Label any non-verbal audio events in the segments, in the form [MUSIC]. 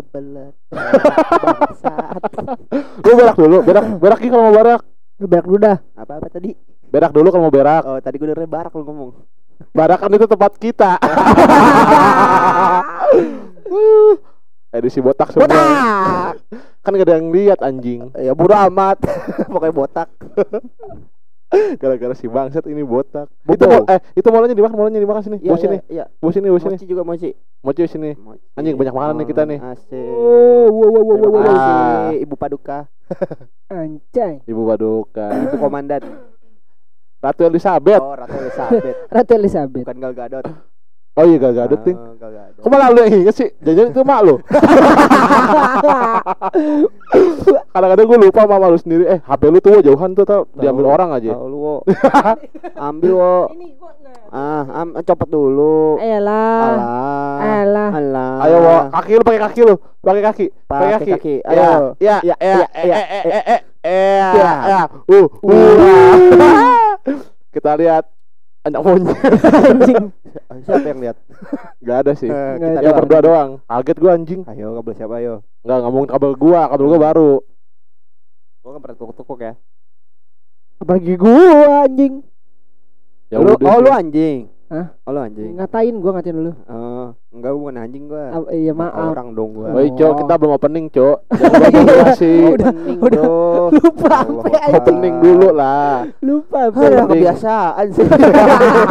Kebelet bangsat [LAUGHS] Lu berak dulu, berak berak Ki kalau mau berak. Lu berak dulu dah. apa apa tadi Berak dulu kalau mau berak. oh tadi gue dengerin barak lu ngomong Barak kan itu tempat kita. [LAUGHS] Edisi botak semua. botak Kan gak ada yang lihat anjing. ya bodo amat [LAUGHS] pokoknya botak Gara-gara si bangsat ini botak. Bobo. Itu mau, eh itu molanya di mana? Molanya di mana sini? Iya, Bos sini. iya, iya. Bos sini, bos sini. Mochi juga mochi. Mochi sini. Mochi. Anjing, banyak makanan nih kita nih. Asik. Oh, wow, wow, wow, wow, wow. Ibu Paduka, [LAUGHS] Anjay. Ibu Paduka. Ibu Komandan. Ratu Elizabeth. Oh, Ratu Elizabeth. [LAUGHS] Ratu Elizabeth. Bukan Gal Gadot. Oh iya gak nih. Oh, Gal Gadot. Kok malah lu yang inget sih? Jangan itu mak lu. [LAUGHS] Kadang-kadang gue lupa sama lu sendiri. Eh, HP lu tuh jauhan tuh tau diambil orang aja. Tahu lu, Wo. [LAUGHS] Ambil, Wo. Ah, am, copot dulu. Elah. Alah. Alah. Alah. Ayo, wo, kaki lu pakai kaki lu. Pakai kaki. Pakai kaki. kaki. Ya, Ayo. ya, Ya, ya, ya, eh, ya, eh, eh, eh, eh, eh, Ya. ya. Uh, uh. [LAUGHS] Kita lihat anak monyet. Anjing. [LAUGHS] Siapa yang lihat? Gak ada sih. Eh, Nggak kita ada. Ya doang. berdua doang. Kaget gua anjing. Ayo, kabel siapa ayo? Enggak ngomong kabel gua, kabel gua baru. Gua kan pernah tukuk-tukuk ya. Apalagi gua anjing. Ya lu, oh lu anjing. Hah? Oh lu anjing. Ngatain gua ngatain lu. Oh, enggak bukan anjing gua. Ah, iya maaf. Orang dong gua. Woi, Cok, kita belum opening, Cok. Jangan lupa durasi. [LAUGHS] Udah, Opening, udah. Lupa apa ya. Opening dulu lah. Lupa apa. Opening. kebiasaan sih.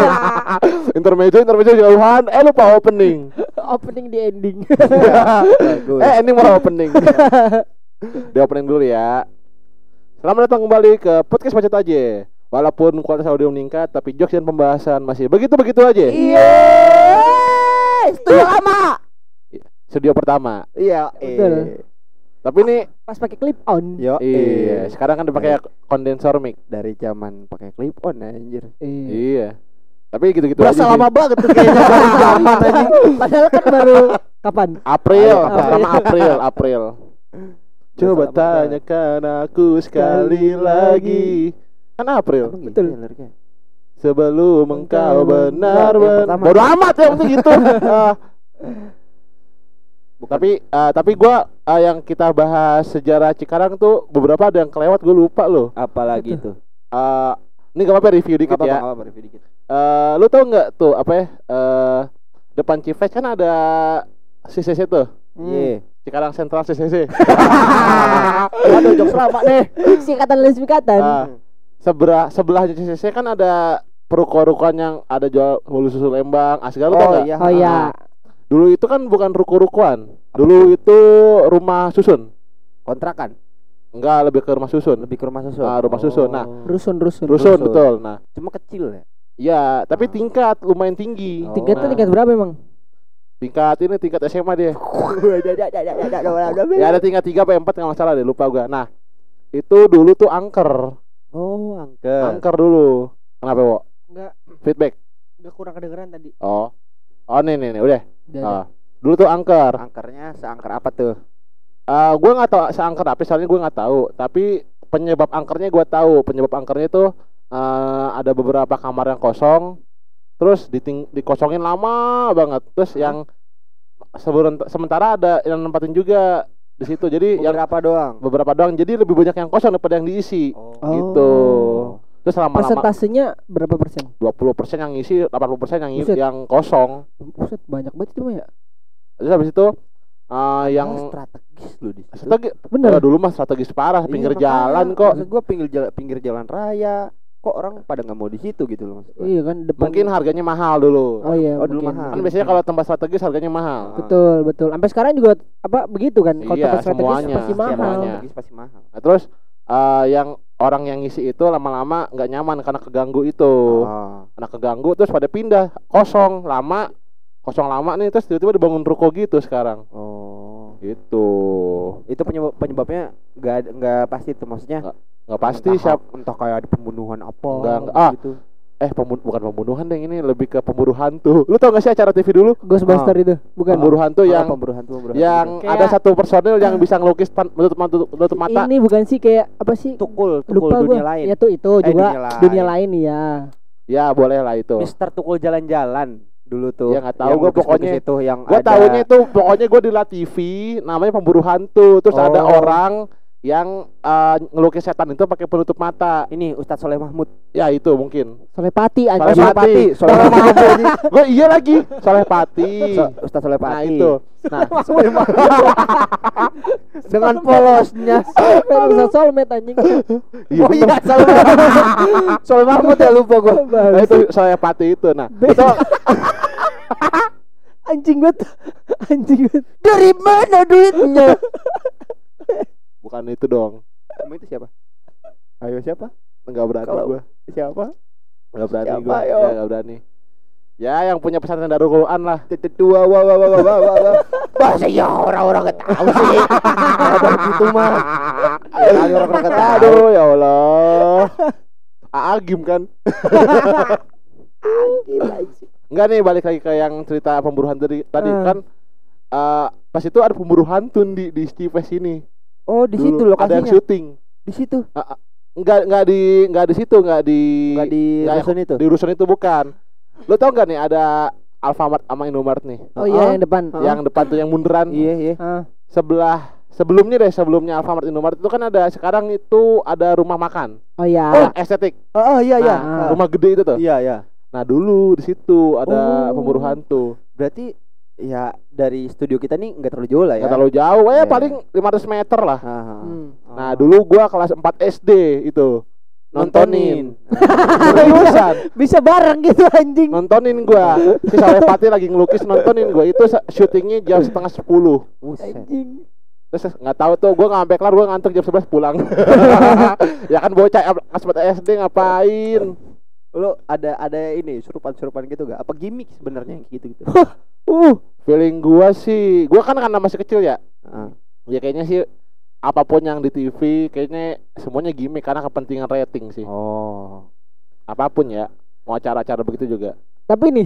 [LAUGHS] intermezzo, intermezzo jauhan. Eh lupa opening. [LAUGHS] Opening di ending. Bagus. eh ini mau opening. Di opening dulu ya. Selamat datang kembali ke podcast Macet aja. Walaupun kualitas audio meningkat, tapi jokes dan pembahasan masih begitu-begitu aja. Iya. Studio lama. Studio pertama. Iya. Betul. Eh. Tapi ini Pas pakai clip on. Yo. iya, eh. sekarang kan dipakai kondensor mic. dari zaman pakai clip on anjir. Iya. Iya. Tapi gitu-gitu Berasa aja lama sih. banget tuh kayaknya [LAUGHS] zaman anjing. Padahal kan baru kapan? April, Ayo, pertama April, April. Coba tanyakan aku sekali lagi. Kan April. Betul. Ya? Sebelum engkau benar-benar pertama. Bodo amat yang penting itu. [LAUGHS] Ah. Tapi ah, tapi gua ah, yang kita bahas sejarah Cikarang tuh beberapa ada yang kelewat gue lupa loh. apalagi tuh. Ah, ini gak apa-apa review dikit Apa ya. apa review dikit. Eh, lu tau nggak tuh apa ya? Eh, depan Cifes kan ada CCC tuh. Iya. Cikarang Sentral CCC. [LAUGHS] [LAUGHS] Aduh, jokes lama deh. Singkatan dan singkatan. Ah, sebelah sebelahnya CCC kan ada peruko-rukoan yang ada jual bolu susu Lembang, Asgar lu tau Oh iya. Oh iya. Dulu itu kan bukan ruko-rukoan. Dulu itu rumah susun. Kontrakan. Enggak, lebih ke rumah susun. Lebih ke rumah susun. Ah, rumah susun. Nah, Rusun rusun. Rusun, Rusun. betul. Nah, Cuma kecil ya. iya, tapi Ah. tingkat lumayan tinggi. Oh. Tingkat tuh Nah, tingkat berapa emang? tingkat ini tingkat SMA dia. Oh, [LAUGHS] Ya ada tingkat 3 apa 4 nggak masalah deh, lupa gua. Nah, itu dulu tuh angker. Oh, angker. Angker dulu. Kenapa, Wo? Feedback. enggak kurang kedengeran tadi. Oh. Oh, nih nih nih, udah. Udah, Ah. Dulu tuh angker. Angkernya seangker apa tuh? Ah, gua nggak tahu seangker apa, soalnya gua nggak tahu. Tapi penyebab angkernya gua tahu. Penyebab angkernya itu eh, ada beberapa kamar yang kosong, terus diting dikosongin lama banget. Terus yang sebelum sementara ada yang nempatin juga di situ. Jadi yang Beberapa doang. beberapa doang. Jadi lebih banyak yang kosong daripada yang diisi. Oh. Gitu. Terus lama-lama Persentasenya berapa persen? 20% yang ngisi, 80% yang Buset. yang kosong. Buset, banyak banget itu mah ya. Terus habis itu eh, yang Oh, strategis lu di situ. strategi Bener. Dulu mah strategis parah Iya, pinggir makanya. jalan kok. Maksud gua pinggir jalan pinggir jalan raya. Kok orang pada nggak mau di situ gitu loh maksud gua. Iya kan depan. Mungkin harganya mahal dulu. Oh iya. Oh, dulu mungkin. mahal. Kan biasanya kalau tempat strategis harganya mahal. Ah. Betul, betul. Sampai sekarang juga apa begitu kan? Kalau Iya, tempat strategis semuanya, pasti mahal. semuanya. Strategis pasti mahal. Nah, terus eh, yang orang yang ngisi itu lama-lama nggak nyaman karena keganggu itu. Oh. Karena keganggu terus pada pindah kosong lama kosong lama nih terus tiba-tiba dibangun ruko gitu sekarang. Oh. Gitu. Itu penyebab penyebabnya nggak nggak pasti tuh maksudnya. Nggak pasti entah, siap entah kayak ada pembunuhan apa Nggak, nggak. Ah. Eh pembun- bukan pembunuhan deh ini lebih ke pemburu hantu. Lu tau gak sih acara TV dulu? Ghostbuster itu, bukan? Pemburu hantu Oh, yang pembunuhan tuh pembunuhan yang. Kayak- ada satu personil yang bisa ngelukis menutup, menutup, menutup mata. Ini bukan sih kayak apa sih? tukul tukul Lupa dunia gua. lain. Ya tuh itu Eh, juga dunia lain. dunia lain ya. Ya boleh lah itu. Mister tukul jalan-jalan Dulu tuh. Ya, nggak tahu lukis-lukis pokoknya. itu yang Gue ada- tahunya itu pokoknya gue di La TV namanya pemburu hantu. Terus ada Oh. orang yang eh, ngelukis setan itu pakai penutup mata. ini Ustadz Soleh Mahmud. Ya itu mungkin. Soleh anjing. Pati. Soleh Pati. gue iya lagi Soleh Pati. So- Ustadz Soleh Pati. Nah itu. Nah Dengan polosnya. Bisa solmet anjing. iya oh iya, Soleh Mahmud. Soleh Mahmud ya lupa gua. Nah, itu Soleh Pati itu. Nah itu [LAUGHS] Anjing banget. Anjing banget. Dari mana duitnya? Bukan itu dong. Kamu itu siapa? Ayo siapa? Enggak berani Kalau- gue. Siapa? Enggak berani Siapa, gue. yo? Ya enggak berani. Ya yang punya pesantren Darul Quran lah. Tetua wah wah wah wah wah wah wah. Bahasa ya orang-orang gak tahu sih. [LAUGHS] Ada gitu mah. Orang-orang gak tahu. Aduh ya Allah. Agim kan. Gila sih. Enggak nih balik lagi ke yang cerita pemburu hantu tadi, tadi Hmm. kan eh pas itu ada pemburu hantu di di Steve ini. Oh di situ Dulu Ada yang lokasinya. syuting. Di situ. Enggak enggak di enggak di situ, enggak di Enggak di enggak rusun itu. di rusun itu bukan. Lo tau nggak nih ada Alfamart sama Indomart nih? Oh iya yang depan. Hah? Yang depan tuh yang munduran Iya iya. Ah. sebelah sebelumnya deh sebelumnya Alfamart Indomart itu kan ada sekarang itu ada rumah makan. Oh iya. Oh, estetik. Oh, oh iya iya. Nah, Ah. Rumah gede itu tuh. Iya iya. Nah, dulu di situ ada Oh. pemburu hantu. Berarti ya dari studio kita nih nggak terlalu jauh lah ya. Nggak terlalu jauh, ya Iya. paling 500 meter lah. Ah, ah. Hmm. Nah, dulu gua kelas 4 SD itu nontonin. Nontonin. [LAUGHS] Seriusan. Bisa bareng gitu anjing. nontonin gua. Si Saleh Pati lagi ngelukis nontonin gua. Itu syutingnya jam setengah 10. Buset. Anjing. Terus nggak tahu tuh gua nggak sampai kelar gua ngantuk jam 11 pulang. [LAUGHS] ya kan bocah kelas 4 SD ngapain? Lo ada ada ini surupan-surupan gitu gak? Apa gimmick sebenarnya yang gitu gitu? Uh, feeling gua sih, gua kan karena masih kecil ya. Ah. Ya kayaknya sih apa pun yang di TV kayaknya semuanya gimmick karena kepentingan rating sih. Oh. Apa pun ya. Mau acara-acara begitu juga. Tapi nih,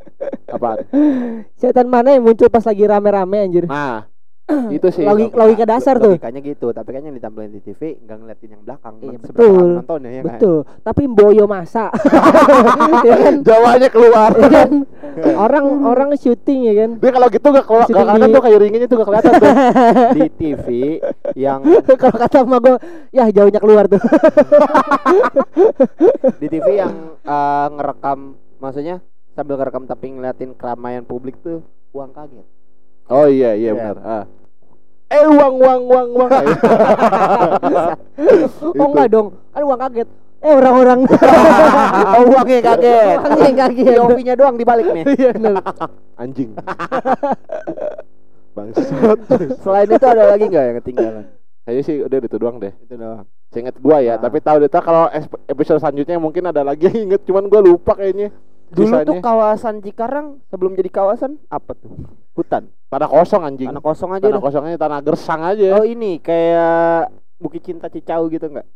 [LAUGHS] Apaan? setan mana yang muncul pas lagi rame-rame anjir? Nah, [CLEARS THROAT] itu sih. Logi- logika dasar tuh. Logikanya gitu, tapi kan yang ditampilin di TV nggak ngeliatin yang belakang. Iya, betul. Nontonnya ya kan? Betul. Tapi Boyo masa. [LAUGHS] ya kan? Jawanya keluar. Ya kan? [LAUGHS] Orang orang syuting ya kan. Dia kalau gitu gak keluar, Masih gak kelihatan tuh kayu ringinnya tuh gak kelihatan tuh. Di TV yang [LAUGHS] Kalau kata emak gue, ya jauhnya keluar tuh. di TV yang eh, ngerekam maksudnya sambil ngerekam tapi ngeliatin keramaian publik tuh uang kaget. Oh iya iya Iya. benar. Ah. Eh uang uang uang uang. [LAUGHS] oh enggak dong, kan uang kaget. Eh orang-orang. [LAUGHS] oh uangnya kaget. Uangnya kaget. POV-nya doang dibalik nih. Iya benar. [LAUGHS] Anjing. Bangsat. Selain itu ada lagi nggak yang ketinggalan? Kayaknya sih udah itu doang deh. Itu doang. Seinget gua ya, Ah. tapi tahu deh kalau episode selanjutnya mungkin ada lagi yang inget cuman gua lupa kayaknya. Dulu tuh Sisanya. kawasan Cikarang sebelum jadi kawasan apa tuh? Hutan. tanah kosong anjing. Tanah kosong aja Tanah dah. kosongnya tanah gersang aja. Oh ini kayak Bukit Cinta Cicau gitu nggak?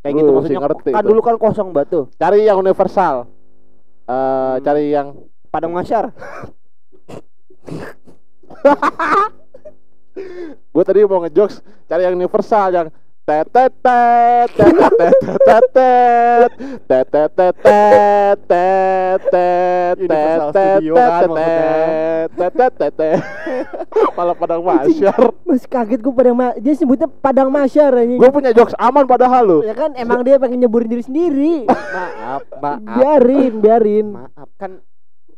Kayak gitu Lu maksudnya. ngerti Kan itu. dulu kan kosong batu. Cari yang universal. Hmm. cari yang Padang Masyar. [LAUGHS] gue tadi mau ngejokes cari yang universal yang Universal Studio kan malah padang masyar Masih kaget gue padang ma dia sebutnya padang masyar gue punya jokes aman padahal lu Ya kan emang dia pengen nyeburin diri sendiri. [LAUGHS] Maaf, maaf. biarin, biarin. Maaf kan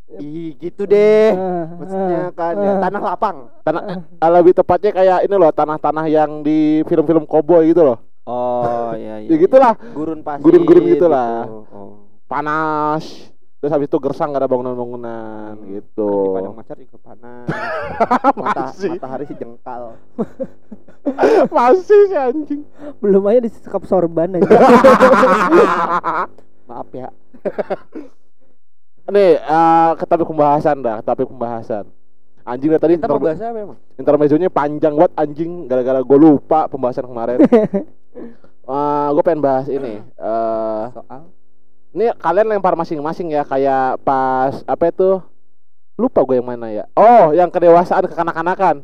Ih gitu deh. Maksudnya ah, kan ya, ah. tanah lapang. tanah eh, lebih tepatnya kayak ini loh tanah-tanah yang di film-film koboi gitu loh Oh iya [LAUGHS] iya. ya gitulah Gurun pasir. Gurun-gurun gitulah. gitu. Oh. panas terus habis itu gersang gak ada bangunan-bangunan Hmm. gitu Kan di Padang Masyar juga panas. [LAUGHS] Mata, matahari sih jengkal. [LAUGHS] masih sih anjing Belum aja disekap sorban aja. Maaf ya. Nih, eh ke topik pembahasan dah, ke topik pembahasan. Anjing dari tadi Kita mau interme- bahas apa emang? intermezzonya panjang banget anjing gara-gara gue lupa pembahasan kemarin. [LAUGHS] Eh gue pengen bahas ini. Eh Soal ini kalian lempar masing-masing ya kayak pas apa itu? Lupa gue yang mana ya. Oh, yang kedewasaan kekanak-kanakan.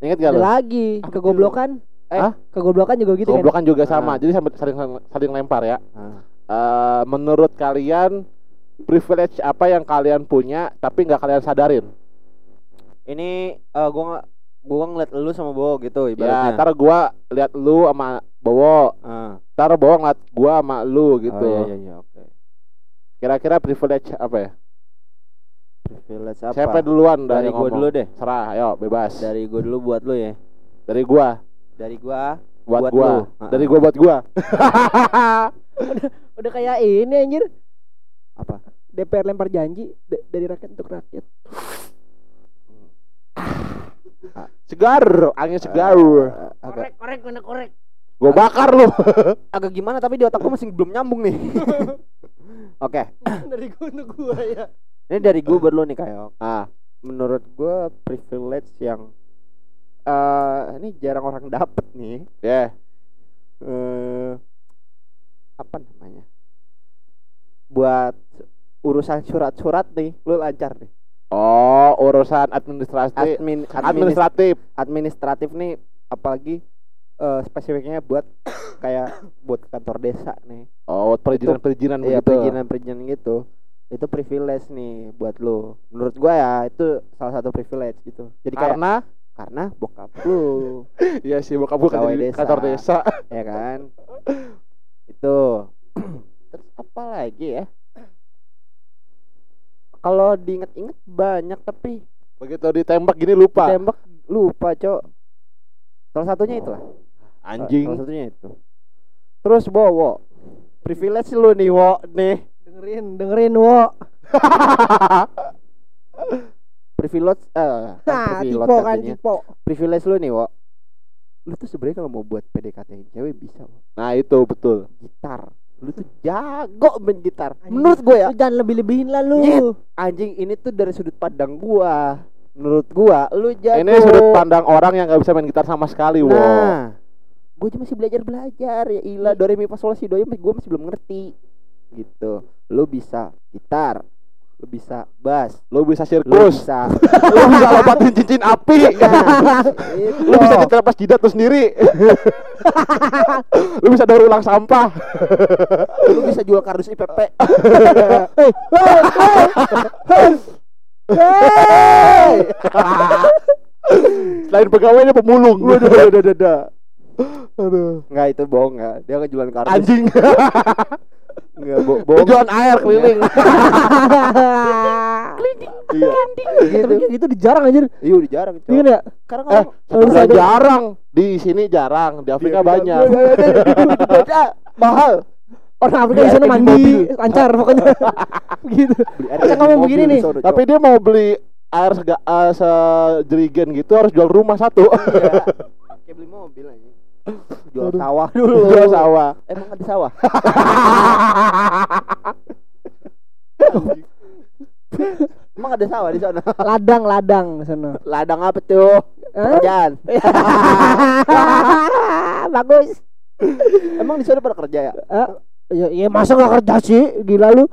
Ingat gak lo? lagi kegoblokan. Eh, Hah? kegoblokan juga gitu kan. Goblokan juga sama. Ah. Jadi saling saling lempar ya. Ah. Eh menurut kalian privilege apa yang kalian punya tapi nggak kalian sadarin? Ini eh, gua gua ngeliat lu sama Bowo gitu Ya, ibaratnya. ntar gua lihat lu sama Bowo, Ah. ntar Bowo ngeliat gua sama lu gitu. Oh, iya, iya, iya, oke. Kira-kira privilege apa ya? Privilege apa? Siapa duluan Dari yang gua ngomong? dulu deh. Serah, ayo bebas. Dari, Dari gua dulu buat lu ya. gua, Dari gua buat, Buat gua. lu. Dari gua buat gua. [LAUGHS] Udah kayak ini anjir. apa? DPR lempar janji dari rakyat untuk rakyat. segar, angin segar. Eh, agak korek mana korek. Gua bakar lu. [LAUGHS] agak gimana tapi di otak gua masih belum nyambung nih. [LAUGHS] Oke, dari gua untuk gua ya. ini dari gua buat lu nih kayak Ah, menurut gua privilege yang eh ini jarang orang dapet nih. ya. eh apa namanya? Buat urusan surat-surat nih, lu lancar nih. Oh, urusan administrasi Admin, administratif administratif. administratif nih apalagi eh, spesifiknya buat [COUGHS] kayak buat kantor desa nih. Oh, perizinan-perizinan Iya, begitu. perizinan-perizinan gitu. Itu privilege nih buat lu. Menurut gua ya itu salah satu privilege gitu. Jadi kayak Karena karena bokap lu [LAUGHS] Iya sih bokap kerja di desa. kantor desa. ya kan [LAUGHS] itu [COUGHS] terus apa lagi ya kalau diinget-inget banyak tapi Begitu ditembak gini lupa. tembak lupa cok salah satunya itulah Anjing. salah satunya itu terus bowo privilege lu nih wo nih Dengerin, dengerin wo. [LAUGHS] privilege eh [LAUGHS] Nah, privilege tipe kan tipe. privilege lu nih wo lu tuh sebenarnya kalau mau buat PDKT cewek bisa wo. Nah, itu betul. gitar lu tuh jago main gitar Anjing. menurut gue ya Lu jangan lebih-lebihin lah lu. Nyet. anjing ini tuh dari sudut pandang gua menurut gua lu jago Ini sudut pandang orang yang nggak bisa main gitar sama sekali, wo. nah gua aja masih belajar belajar ya ilah do re mi fa sol si do ya gua masih belum ngerti gitu lu bisa gitar lu bisa bass Lu bisa lu sirkus. bisa [LAUGHS] Lu bisa lompatin cincin api. nah, itu. Lu bisa diterpas jidat lu sendiri. [LAUGHS] lu bisa daur ulang sampah. lu bisa jual kardus IPP [LAUGHS] Selain pegawainya pemulung. Waduh, waduh, waduh, waduh. Aduh. Nggak itu bohong nggak dia kan jualan kardus Anjing. Nggak bo bohong Tujuan air keliling. Iya. Tapi kayak gitu jarang anjir. iya udah jarang Iya ya? karena Eh, kalau jarang. Di sini jarang, di Afrika banyak. mahal Orang Afrika di sana air di mandi, mobil. lancar pokoknya. [LAUGHS] gitu. Air Kita di ngomong begini di nih, Tapi dia mau beli air sega, eh, sejerigen gitu harus jual rumah satu. Iya. [LAUGHS] Kayak beli mobil aja. Jual Aduh. sawah [LAUGHS] dulu. Jual sawah. Emang ada sawah? [LAUGHS] Emang ada sawah di sana? Ladang, ladang di sana. Ladang apa tuh? Hah? Pekerjaan. [LAUGHS] Bagus. Emang di sana pada kerja ya? Eh, ya, ya masa gak kerja sih? Gila lu.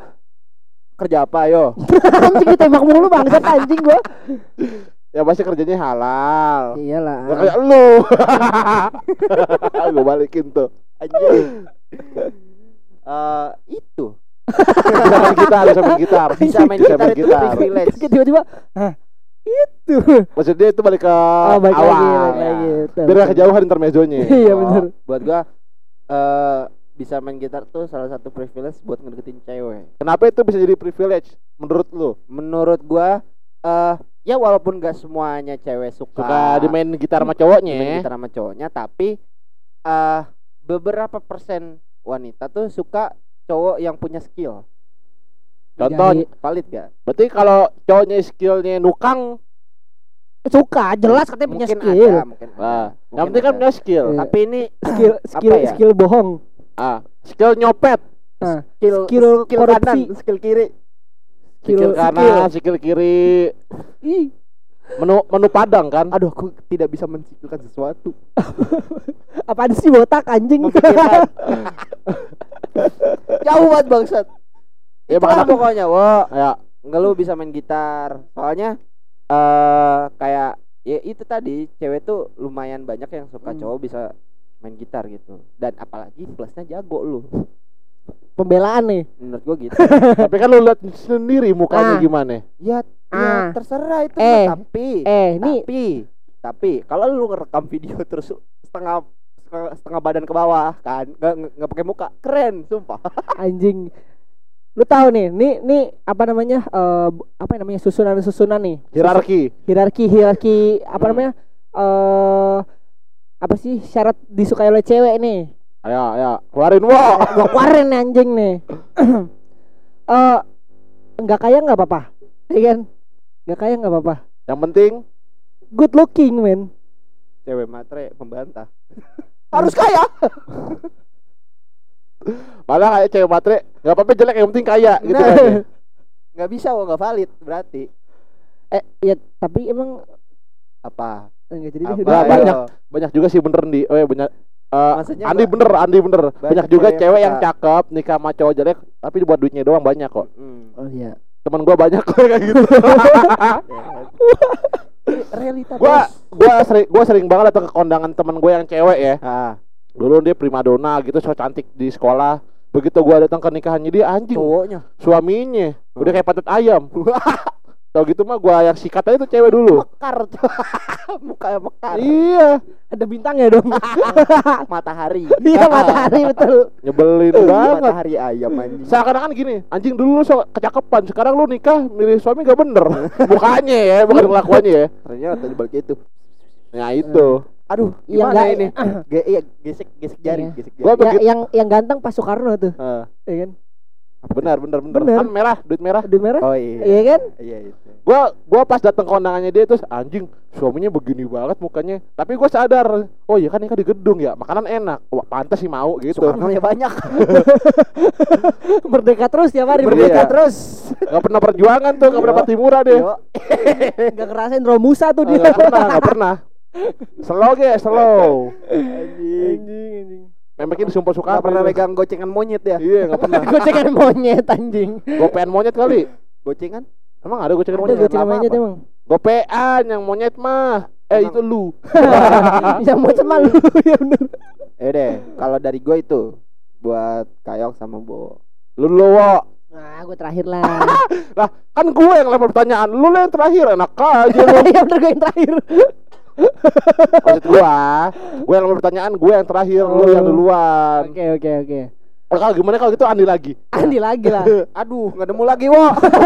Kerja apa yo? anjing ditembak mulu bangsat anjing gua. Ya pasti kerjanya halal. Ya Iyalah. kayak lu. [LAUGHS] Gue balikin tuh. Anjing. Eh, itu Bisa main gitar, bisa main gitar. bisa main gitar itu privilege. Tiba-tiba, itu. Maksudnya itu balik ke Oh, baik awal. lagi, baik ya. lagi. Biar gak kejauhan intermezzonya. [LAUGHS] Iya Oh, benar. Buat gua eh bisa main gitar tuh salah satu privilege buat ngedeketin cewek. Kenapa itu bisa jadi privilege menurut lu? Menurut gua eh ya walaupun gak semuanya cewek suka Suka dimain gitar sama cowoknya. gitar sama cowoknya, tapi eh beberapa persen wanita tuh suka cowok yang punya skill. Contoh, Valid gak? berarti kalau cowoknya skillnya nukang, suka jelas katanya punya mungkin skill. ada, mungkin ada. nah, Mungkin yang penting kan punya skill. Iya. Tapi ini Skill skill ya? skill bohong. Ah, skill nyopet, Nah, skill skill skill korupsi. kanan, skill kiri. Skill kanan, skill kiri, Ih, menu menu padang kan? Aduh, aku tidak bisa mensikilkan sesuatu. [LAUGHS] apaan sih botak anjing? [LAUGHS] Jauh banget bangsat. Ya makanya pokoknya, wo. ya Enggak lu bisa main gitar. Soalnya eh kayak ya itu tadi cewek tuh lumayan banyak yang suka Hmm. cowok bisa main gitar gitu. Dan apalagi plusnya jago lu. Pembelaan nih. Menurut gua gitu. [LAUGHS] Tapi kan lu lihat sendiri mukanya Ah. gimana. ya, Ah. ya terserah itu Eh, mah, tapi Eh, nih tapi tapi kalau lu ngerekam video terus setengah setengah, setengah badan ke bawah kan nggak nggak- nggak pakai muka keren sumpah [LAUGHS] anjing. Lu tahu nih, nih nih apa namanya? eh bu- apa namanya? Susunan-susunan nih. Hierarki. hierarki hierarki apa Hmm. namanya eh apa sih syarat disukai oleh cewek nih Ayo, ayo, keluarin. Wo. gua keluarin anjing nih. [CLEARS THROAT] Eh nggak kaya nggak apa-apa? Iya kan? Nggak kaya nggak apa-apa? Yang penting good looking men. Cewek matre membantah [LAUGHS] harus kaya. [LAUGHS] Malah kayak cewek matre nggak apa-apa jelek yang penting kaya gitu Nah. kan. ya. [LAUGHS] nggak bisa wah nggak valid berarti. Eh ya tapi emang apa? Enggak jadi Apa? banyak. Banyak juga sih bener di oh ya banyak eh, Maksudnya Andi ba- bener Andi bener. Banyak, juga cewek yang cewek yang suka. cakep nikah sama cowok jelek tapi buat duitnya doang banyak kok. Hmm, oh iya. Teman gua banyak kok kayak gitu. [LAUGHS] Ya kan. [LAUGHS] realita gua gua sering gua sering banget datang ke kondangan teman gua yang cewek ya. Ah dulu dia primadona gitu so cantik di sekolah. Begitu gua datang ke nikahannya dia anjing. Cowoknya. Suaminya. Udah kayak patut ayam [LAUGHS] tau gitu mah gua yang sikat aja tuh cewek dulu. Mekar [LAUGHS] muka mekar. Iya. Ada bintangnya dong. [LAUGHS] Matahari. Iya matahari. betul. Nyebelin Iya, banget. matahari ayam anjing. Seakan-akan gini anjing dulu lu so kecakapan sekarang lu nikah milih suami gak bener. [LAUGHS] Mukanya ya bukan kelakuannya ya. Ternyata di balik itu. Nah itu. Aduh Iya, gimana enggak- ini? [CLEARS THROAT] Ge iya, gesek gesek jari Iya. gesek Gua jari ya, begitu- yang yang ganteng Pak Soekarno tuh. Eh, iya kan benar benar benar. Bener. kan merah duit merah. Duit merah? Oh iya. Iya kan? Iya itu. Gua gua pas datang ke kondangannya dia terus anjing suaminya begini banget mukanya. Tapi gua sadar oh iya kan nikah di gedung ya makanan enak. Wah, pantas sih mau gitu. Soekarno ya banyak. [LAUGHS] Merdeka terus tiap hari Merdeka. merdeka terus. Nggak pernah perjuangan tuh nggak pernah murah deh [LAUGHS] nggak ngerasain Romusa tuh dia nggak pernah nggak pernah. [LAUGHS] Slow ge slow. Anjing anjing memangnya disumpah suka nggak pernah megang gocengan monyet ya? Iya nggak pernah. [LAUGHS] Gocengan monyet anjing. Gopean monyet kali. Gocengan? Emang ada gocengan ada monyet? gocengan lama monyet apa? emang. Gopean yang monyet mah. Eh itu lu. [LAUGHS] Yang monyet malu [LAUGHS] ya bener. Eh deh kalau dari gue itu buat kayok sama bo. Lu lu wo nah gue terakhir lah. Lah kan gue yang lempar pertanyaan. Lu lah yang terakhir. Enak aja lu. Ya bener gue yang terakhir maksud gua gue yang pertanyaan gue yang terakhir lu yang duluan. Oke oke oke. Oh, kalau gimana kalau gitu Andi lagi? Andi lagi lah. [LAUGHS] Aduh nggak nemu lagi wo.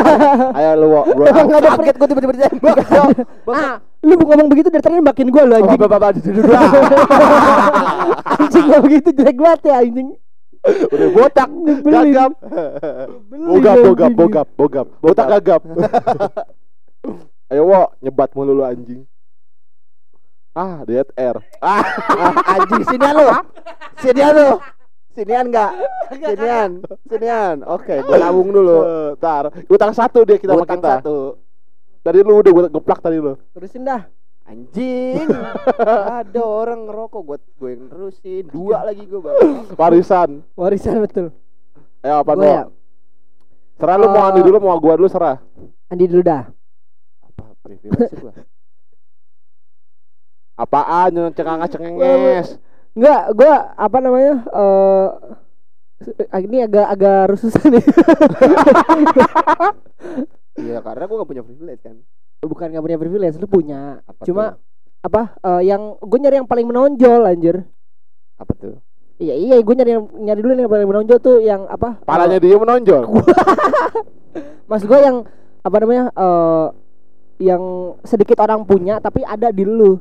[LAUGHS] Ayo lu wo bro Nggak ada kaget gue tiba-tiba ditembak Yo. ah lu ngomong begitu dari tadi makin gue lo anjing. [LAUGHS] Anjing gak begitu jelek banget ya anjing. Udah botak gagap. Bogap bogap bogap bogap. Botak gagap. Ayo wo nyebat mulu lu anjing ah dead air. Ah Ah, anjing sinian lu. Sinian lu. Sinian nggak? Sinian sinian. Oke gue nabung dulu. Eh, tar utang satu dia kita sama Utang kita. satu. Tadi lu udah gue geplak tadi lu. Terusin dah. Anjing. [LAUGHS] Ada orang ngerokok gue gue yang terusin dua lagi gue bang warisan. Warisan betul. Ayo apa gue ya. Mau serah lu mau Eh, Andi dulu mau gua dulu serah. Andi dulu dah. Apa privilege gue apaan yang cengang cengenges Enggak, gua apa namanya? Eh ini agak agak rusuh nih. [LAUGHS] iya karena gue gak punya privilege kan Bukan nggak punya privilege, lu punya. apa Cuma tuh? apa eh, yang gue nyari yang paling menonjol anjir. apa tuh Iya iya, gue nyari yang nyari dulu yang paling menonjol tuh yang apa? palanya eh, dia menonjol [LAUGHS] maksud gue yang apa namanya? eh yang sedikit orang punya tapi ada di lu.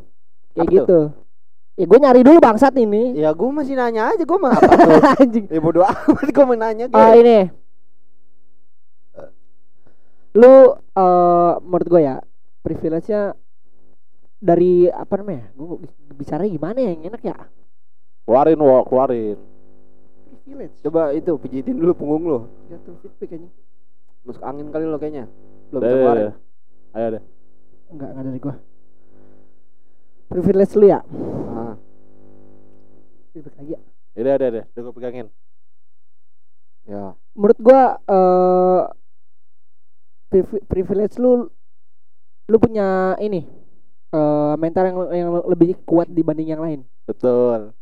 Kayak Apa tuh? gitu. Ya gue nyari dulu bangsat ini. ya gue masih nanya aja gue mah [LAUGHS] Anjing. ya bodo amat gue mau nanya gue Ah ini. Lu eh menurut gue ya privilege-nya dari apa namanya? Gue bicara gimana ya yang enak ya? keluarin wo keluarin Privilege. coba itu pijitin dulu punggung lo Jatuh feedback anjing. masuk angin kali lo kayaknya belum bisa keluarin ayo deh Enggak, enggak dari gua. Privilege lu ya? ah. Feedback lagi ya. Yaudah, deh deh udah gua pegangin ya Menurut gua eh privi- privilege lu lu punya ini eh mental yang yang lebih kuat dibanding yang lain. betul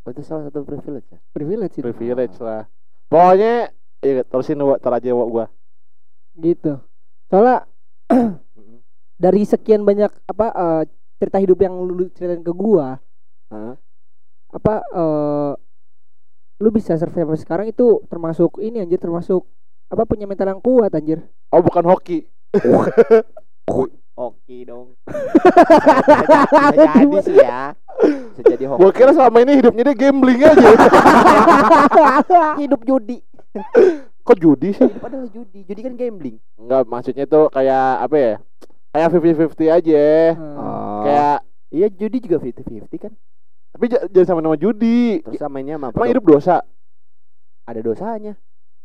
oh, itu salah satu privilege ya Privilege itu. privilege lah pokoknya Iya, terusin Wak, tar aja Wak, gua. gitu soalnya [CLEARS THROAT] dari sekian banyak apa eh, cerita hidup yang lu ceritain ke gua Hah? apa eh lu bisa survive sampai sekarang itu termasuk ini anjir termasuk apa punya mental yang kuat anjir Oh, bukan hoki. [LAUGHS] Oke dong. [LAUGHS] Bisa jadi sih ya. Bisa jadi hoki. Gua kira selama ini hidupnya dia gambling aja. [LAUGHS] hidup judi. Kok judi sih? Hidup adalah judi. Judi kan gambling. Enggak, maksudnya tuh kayak apa ya? Kayak 50-50 aja. Oh. Kayak iya judi juga 50-50 kan. tapi jangan sama nama judi. Terus mainnya sama apa? Emang hidup dosa? ada dosanya.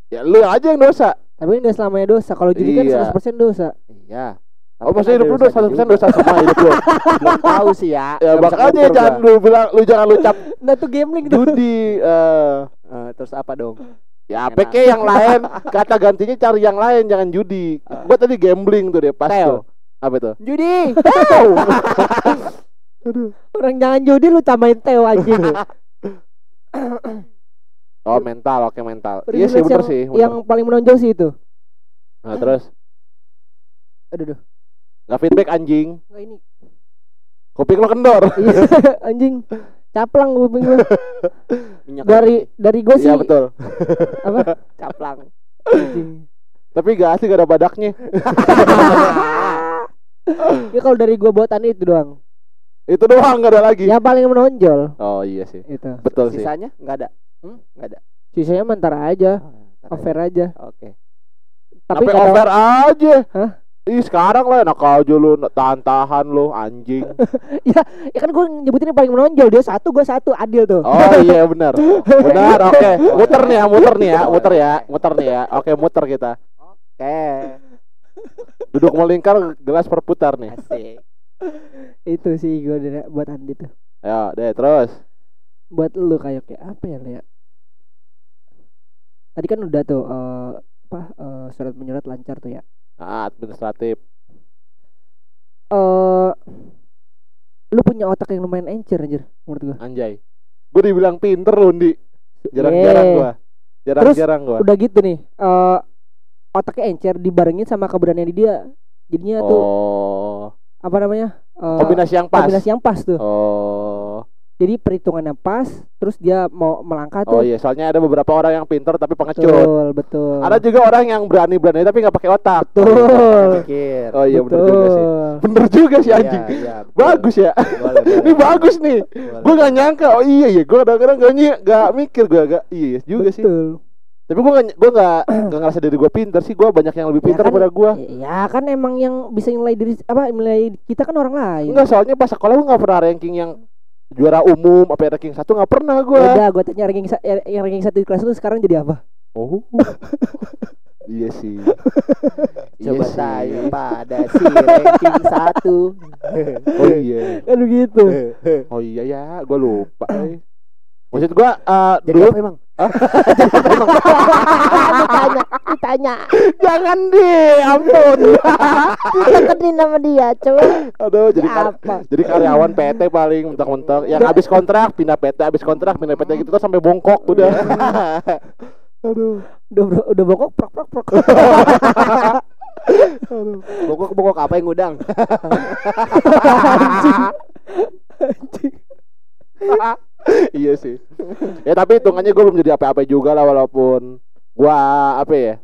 Ya lu aja yang dosa. tapi nggak selamanya dosa kalau jadi Iya. kan 100% dosa Iya. Oh, Tapi maksudnya kan hidup lu dosa 100% juga. dosa semua hidup lu. [LAUGHS] Belum tahu sih ya. Ya makanya jangan lu bilang lu jangan lu cap nah tuh gambling tuh judi [LAUGHS] eh Eh, terus apa dong? ya kek yang lain [LAUGHS] kata gantinya cari yang lain jangan judi. Ah. Gua tadi gambling tuh deh pas Teo. tuh. Apa tuh? Judi. [LAUGHS] orang jangan judi lu tambahin teo anjing [COUGHS] Oh mental, oke mental. Iya sih bener yang, sih. bener. yang paling menonjol sih itu Nah terus aduh duh nggak feedback anjing. nggak ini Kuping lo kendor. [LAUGHS] Iya, anjing caplang kuping Minyak dari dari gue sih Iya betul. apa [LAUGHS] caplang. anjing. Tapi gak asli gak ada badaknya. Ya kalau dari gua buatan itu doang Itu doang gak ada lagi. yang paling menonjol Oh iya sih. itu Betul sih. Sisanya enggak ada. Hmm? Enggak ada. sisanya mentara aja Oh, ntar over aja. Oke. tapi Tapi nggak ada- over aja. Hah? Ih sekarang lah enak aja lu tahan-tahan lu anjing. [LAUGHS] ya kan gue nyebutin yang paling menonjol dia satu gue satu adil tuh Oh iya benar. [LAUGHS] Benar, oke. Muter nih ya, muter nih ya, muter ya, muter nih ya. Oke, muter kita. Oke. Duduk melingkar, gelas berputar nih. Asik. itu sih gue dari- buat Andi tuh Ya, deh terus. buat lu kayak kayak apa ya Lea? tadi kan udah tuh eh, apa eh, surat menyurat lancar tuh ya Ah, administratif. eh lu punya otak yang lumayan encer anjir menurut gue Anjay. Gue dibilang pinter lu, Di. Jarang-jarang Yeah. gua. Jarang-jarang gua. udah gitu nih eh otaknya encer dibarengin sama keberanian dia jadinya tuh Oh. apa namanya Eh, Kombinasi yang pas. kombinasi yang pas tuh Oh. jadi perhitungannya pas terus dia mau melangkah Oh tuh iya, soalnya ada beberapa orang yang pinter tapi pengecut. betul betul Ada juga orang yang berani-berani tapi nggak pakai otak. betul Pikir. Oh iya bener betul juga sih. Bener juga sih Iya, anjing. iya, betul. Bagus ya. Boleh, boleh. [LAUGHS] Ini bagus nih. Gue gak nyangka. Oh iya iya. Gue kadang-kadang gak, gak mikir gue gak. Iya juga sih. Tapi gue gak, gue gak, gak ngerasa diri gue pinter sih. Gue banyak yang lebih Ya pinter kan, daripada gue. ya kan emang yang bisa nilai diri apa nilai kita kan orang lain Enggak soalnya pas sekolah gue gak pernah ranking yang juara umum apa ranking satu gak pernah gue. udah gue tanya ranking eh, yang ranking satu di kelas itu sekarang jadi apa Oh. [LAUGHS] iya sih. Coba Iya sih. tanya pada si ranking satu. [LAUGHS] Oh iya. kan begitu [LAUGHS] Oh iya ya. Gue lupa. eh. Maksud gue uh, Jadi dulu [LAUGHS] apa emang? ditanya ditanya. Jangan deh, ampun. deketin nama dia coba. Aduh, jadi kar- apa? jadi karyawan PT paling mentok-mentok yang habis kontrak pindah PT habis kontrak pindah PT gitu tuh sampai bongkok udah. [LAUGHS] Aduh. udah udah bokok prok prok prok. Bokok-bokok apa yang ngudang? [LAUGHS] iya sih. Ya tapi hitungannya gue belum jadi apa-apa juga lah walaupun gua apa ya?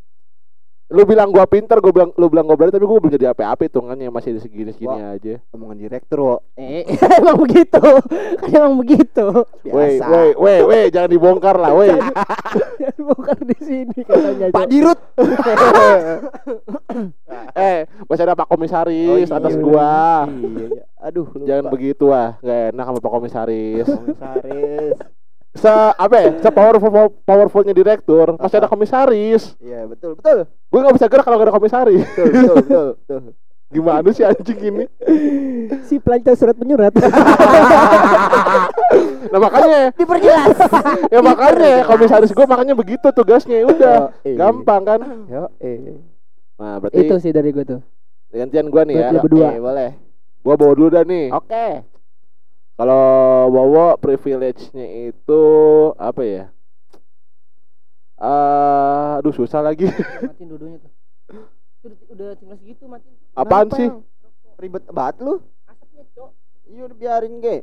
Lu bilang gua pinter, gua bilang lu bilang gua berani tapi gua belum jadi apa-apa hitungannya masih di segini-segini Wah. aja. Omongan direktur, wo. eh [LAUGHS] emang begitu [LAUGHS] kan emang begitu Woi, woi, woi, woi, jangan dibongkar lah, woi. bukan [LAUGHS] di sini katanya Pak Dirut. eh, masih ada Pak Komisaris Oh, iya. atas gua. Iya, iya. Aduh, lupa. Jangan begitu ah, gak enak sama Pak Komisaris. Komisaris. Se apa ya? Se powerful powerfulnya direktur, masih ada komisaris. Iya, betul, betul. Gue nggak bisa gerak kalau gak ada komisaris. Betul, betul, betul, betul. [LAUGHS] Gimana sih anjing ini? si pelancong surat menyurat [LAUGHS] Nah makanya, [LAUGHS] diperjelas ya makanya komisaris gue makanya begitu tugasnya. Ya Udah, Yo, eh. gampang kan? Yo, eh. Nah berarti itu sih dari gue tuh gantian gue nih ya. Buat lu berdua. Eh, boleh. Gue bawa dulu dah nih. Oke. Kalau Wowo privilege-nya itu apa ya? Eh, aduh susah lagi. [LAUGHS] matiin dua-duanya tuh udah, udah tinggal segitu matiin Apaan Kenapa, sih? Yang? Ribet banget lu. asapnya cok Iya udah biarin ge.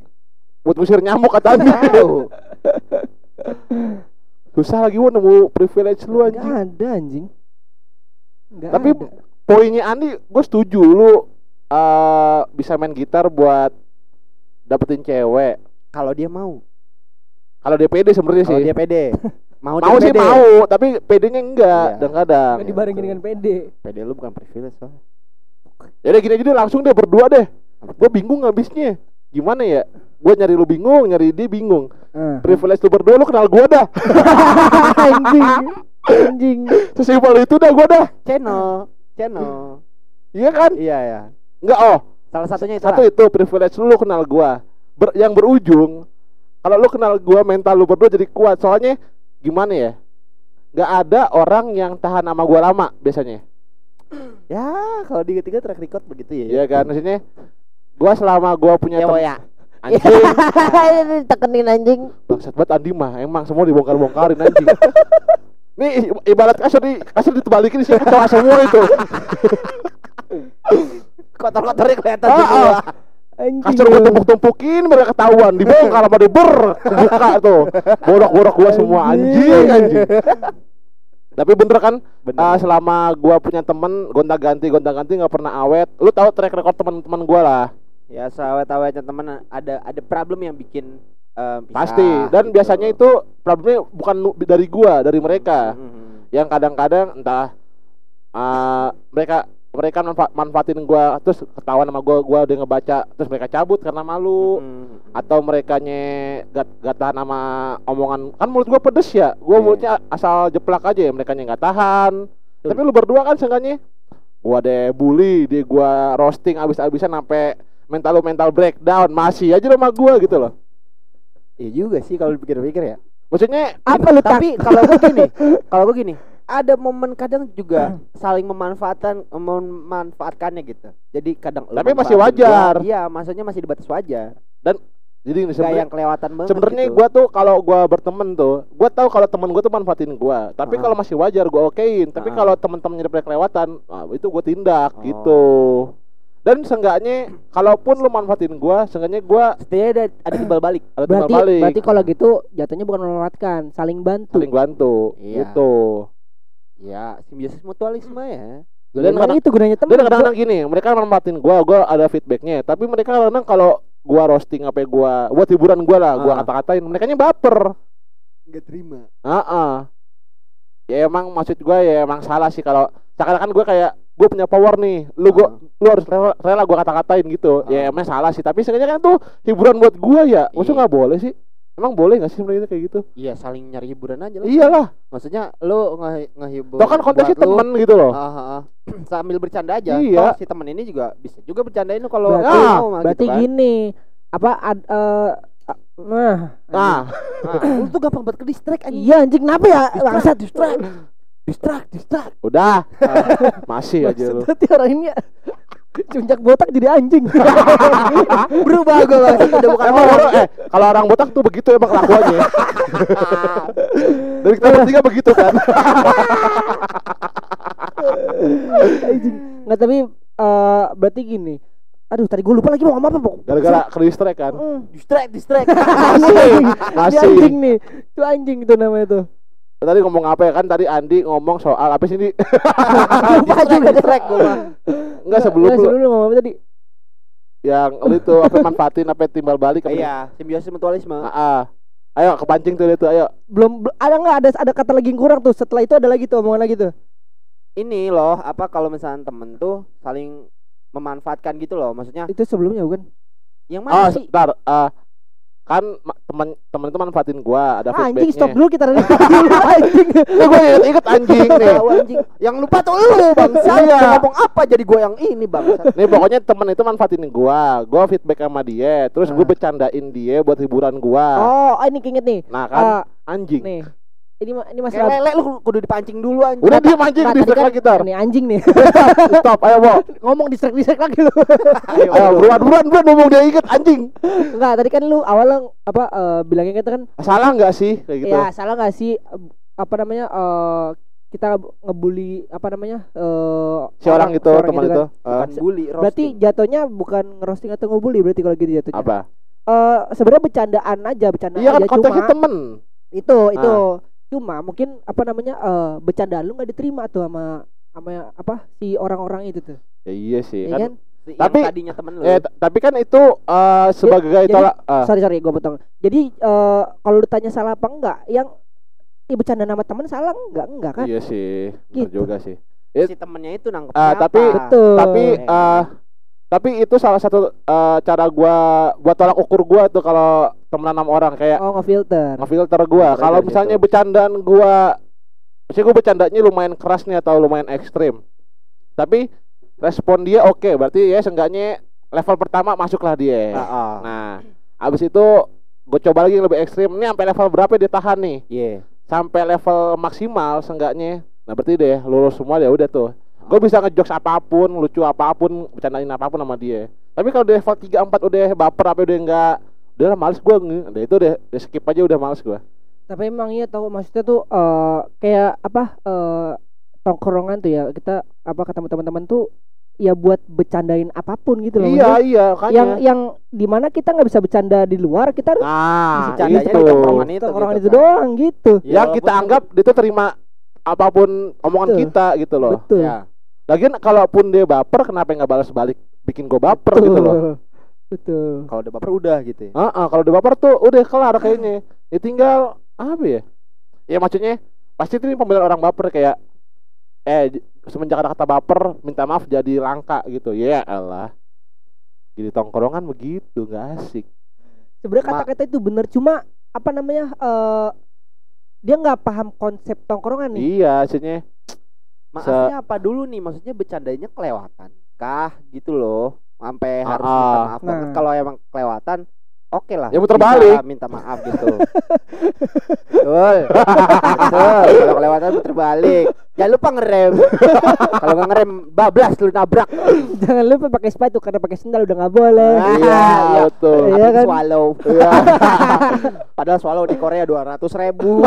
Buat ngusir nyamuk katanya. [LAUGHS] Susah lagi gua nemu privilege lu anjing. ada anjing nggak Tapi ada. Poinnya Andi, gue setuju lu eh bisa main gitar buat dapetin cewek. Kalau dia mau. Kalau dia pede sebenarnya Kalau sih. dia pede. Mau, [LAUGHS] mau dia sih pede. mau, tapi pedenya enggak Iya. kadang-kadang. Nggak dibarengin dengan PD Pede lu bukan privilege soalnya. Jadi gini aja deh langsung deh berdua deh. Gue bingung habisnya. Gimana ya? Gue nyari lu bingung, nyari dia bingung. Ah. Privilege lu berdua lu kenal gue dah. [LAUGHS] anjing anjing Sesimpel itu dah gue dah. Channel, channel. Iya kan? Iya ya. Enggak oh. Salah satunya itu. Satu lah. itu privilege lu, lu kenal gua. Ber- yang berujung kalau lu kenal gua mental lu berdua jadi kuat. Soalnya gimana ya? Nggak ada orang yang tahan sama gua lama biasanya. [CLEARS THROAT] Ya, kalau tiga-tiga track record begitu ya. Iya kan? Maksudnya gua selama gua punya Ya, ya. anjing [LAUGHS] tekenin anjing bangsat banget Andi mah emang semua dibongkar-bongkarin anjing. Nih ibarat kasur di kasur ditebalikin sih semua itu. [LAUGHS] Kotor-kotornya kelihatan Ah, semua. ah. anjing Kasur gua tumpuk-tumpukin mereka ketahuan dibongkar sama diber kebuka tuh. Borok-borok gua semua anjing anjing. Tapi bener kan Bener. Ah, selama gua punya temen gonta ganti gonta ganti nggak pernah awet lu tahu track record teman-teman gua lah ya sawet-awetnya temen ada ada problem yang bikin pisah, pasti dan gitu. biasanya itu problemnya bukan dari gua dari mereka Mhm. yang kadang-kadang entah ah, mereka mereka manfa- manfaatin gua terus ketahuan sama gua gua udah ngebaca terus mereka cabut karena malu Mhm. atau mereka nye gak, gak tahan sama omongan kan mulut gua pedes ya gua Iya. mulutnya asal jeplak aja ya mereka nggak tahan Betul. tapi lu berdua kan seenggaknya gua deh bully dia gua roasting abis-abisan sampai mental lu mental breakdown masih aja sama gua gitu loh Iya juga sih kalau dipikir-pikir ya. maksudnya apa lu Tapi [LAUGHS] kalau gue gini, kalau gue gini, ada momen kadang juga saling memanfaatkan memanfaatkannya gitu. Jadi kadang Tapi masih wajar. Iya, maksudnya masih di batas wajar. jadi ini Gak yang kelewatan banget. sebenarnya gitu. gua tuh kalau gua berteman tuh gua tahu kalau temen gua tuh manfaatin gua tapi Ah. kalau masih wajar gua okein tapi Ah. kalau temen-temennya udah kelewatan nah, itu gua tindak Oh. gitu dan seenggaknya kalaupun lu manfaatin gua seenggaknya gua setidaknya ada, ada timbal balik. ada timbal berarti balik berarti kalau gitu jatuhnya bukan memanfaatkan saling bantu saling bantu Iya. gitu Ya, simbiosis mutualisme ya. dan kadang itu gunanya teman dan kadang-kadang gini mereka manfaatin gua gua ada feedbacknya tapi mereka kadang kalau gua roasting apa gua buat hiburan gua lah gua Ah. kata-katain mereka baper Enggak terima. Ah, ah. Ya emang maksud gue ya emang salah sih kalau seakan-akan gue kayak gue punya power nih, lu gua lu harus rela, rela gue kata-katain gitu. Ya Ah. emang salah sih, tapi sebenarnya kan tuh hiburan buat gue ya. Maksudnya Iya. nggak boleh sih? Emang boleh nggak sih sebenarnya kayak gitu? Iya, saling nyari hiburan aja lah. Iyalah, Maksudnya lu nge ngehibur. toh kan konteksnya lu, temen gitu loh. ah, ah, ah. [CLEARS THROAT] sambil bercanda aja. Iya. Toh si temen ini juga bisa juga bercandain lu kalau berarti, mau mah berarti gitu kan. gini apa ad, eh, a- nah Nah, Nah, [CLEARS THROAT] lu tuh gampang banget ke distract anjing. iya anjing kenapa ya bangsat distract. Distract, distract. udah. Masih aja lu. Berarti orang ini ya, Cuncak botak jadi anjing. [LAUGHS] Berubah gue bang. Udah bukan Emang orang. eh kalau orang botak tuh begitu emang kelakuannya. [LAUGHS] Dari kita bertiga begitu kan. anjing. Nggak tapi eh, berarti gini. Aduh tadi gue lupa lagi mau ngomong apa pok. Gara-gara ke distract kan. Mm. Distract, distract. [LAUGHS] Masih. anjing nih. Itu anjing itu namanya tuh. Tadi ngomong apa ya kan tadi Andi ngomong soal apa sih ini? [LAUGHS] Lupa juga gue mah. Enggak sebelum Nggak, lu sebelum lu ngomong apa tadi? yang itu apa [LAUGHS] manfaatin apa timbal balik apa? Iya, simbiosis mutualisme. Ah, ah. Ayo kepancing tuh itu ayo. Belum bel- ada nggak ada ada kata lagi yang kurang tuh. Setelah itu ada lagi tuh omongan lagi tuh. Ini loh, apa kalau misalnya temen tuh saling memanfaatkan gitu loh. Maksudnya Itu sebelumnya bukan? yang Oh, mana sih? sebentar. Ah, kan ma- teman teman itu manfaatin gua ada Ah, anjing feedbacknya. stop dulu kita dulu [LAUGHS] anjing. Eh, gua inget, inget anjing nih. Anjing. Yang lupa tuh lu bangsa. Iya. Mau ngomong apa jadi gue yang ini bangsa. [LAUGHS] Nih pokoknya temen itu manfaatin gua, gua feedback sama dia, terus gua Ah. bercandain dia buat hiburan gua. Oh, ah, ini keinget nih. Nah kan Ah, anjing. nih. Ini ma- ini masalah lele lu kudu dipancing dulu anjing. Udah diem anjing Nggak, di kan- lagi tar. Nih anjing nih. [LAUGHS] Stop, ayo Bo. [LAUGHS] ngomong distrek distrek lagi lu. Ayo, Ayo [LAUGHS] buruan buruan buruan ngomong dia inget anjing. Enggak, tadi kan lu awalnya apa eh, bilangnya kita kan Salah nggak sih kayak gitu? ya salah nggak sih apa namanya eh kita ngebully apa namanya eh Si orang itu seorang teman kan. itu. bukan eh, bully Berarti jatuhnya bukan ngerosting atau ngebully berarti kalau gitu jatuhnya. apa? Eh sebenarnya bercandaan aja, bercandaan Iya kan aja konteksnya cuma temen. itu itu cuma mungkin apa namanya eh bercandaan lu nggak diterima tuh sama sama apa si orang-orang itu tuh. Ya iya sih. Ya Kan, kan? Tapi- tadinya temen lu eh, tapi kan itu eh, sebagai jadi- tolak ah, Sorry sorry gue potong. Jadi eh kalau ditanya salah apa enggak, yang ya bercanda nama teman salah enggak enggak kan? Iya sih. Gitu. juga sih. it- si temennya itu nangkep Ah, tapi- Betul. tapi kan? Tapi itu salah satu eh, cara gua buat tolak ukur gua tuh kalau temenan sama orang kayak Oh ngefilter. ngefilter gua. Kalau dari misalnya situ. bercandaan gua sih gua bercandanya lumayan keras nih atau lumayan ekstrim. Tapi respon dia oke, berarti ya seenggaknya level pertama masuklah dia. Ah, ah. Nah, abis itu gue coba lagi yang lebih ekstrim. Ini sampai level berapa dia tahan nih? Iya. Sampai level maksimal seenggaknya. Nah, berarti deh lulus semua ya udah tuh. Gue bisa ngejokes apa pun, lucu apa pun, bercandain apa pun sama dia. Tapi kalau di level 3 4 udah baper apa udah enggak udah lah males gue udah itu deh, udah skip aja udah males gue Tapi emang iya tahu maksudnya tuh eh kayak apa eh tongkrongan tuh ya kita apa ketemu teman-teman tuh ya buat bercandain apa pun gitu loh. iya Maksudnya iya kan yang yang di mana kita nggak bisa bercanda di luar kita harus nah Bercandanya itu di tongkrongan itu tongkrongan gitu itu kan. doang gitu. Ya, yang kita anggap dia tuh terima apa pun omongan Betul. kita gitu loh Betul. Ya. Lagian kalaupun dia baper kenapa nggak balas balik bikin gue baper gitu loh Betul. Kalau udah baper udah gitu ya. Heeh, kalau udah baper tuh udah kelar kayaknya. Ya tinggal apa ya? Ya maksudnya pasti itu pembelaan orang baper kayak eh semenjak ada kata baper minta maaf jadi langka gitu. Ya Allah. Jadi tongkrongan begitu nggak asik. Sebenarnya kata-kata itu bener cuma apa namanya eh dia nggak paham konsep tongkrongan nih. Iya, maksudnya Maafnya apa dulu nih? Maksudnya bercandanya kelewatan kah gitu loh. Sampai harus Ah, minta ah. maaf banget. Nah. Kalau emang kelewatan Oke lah. Ya, muter balik. Minta maaf gitu. Betul. [LAUGHS] Betul. Kalau kelewatan muter balik. Jangan lupa ngerem. [LAUGHS] Kalau nggak ngerem bablas lu nabrak. Jangan lupa pakai sepatu karena pakai sendal udah nggak boleh. Ah, iya, iya. betul. Iya kan? swallow. Iya. [LAUGHS] Padahal swallow di Korea 200 ribu.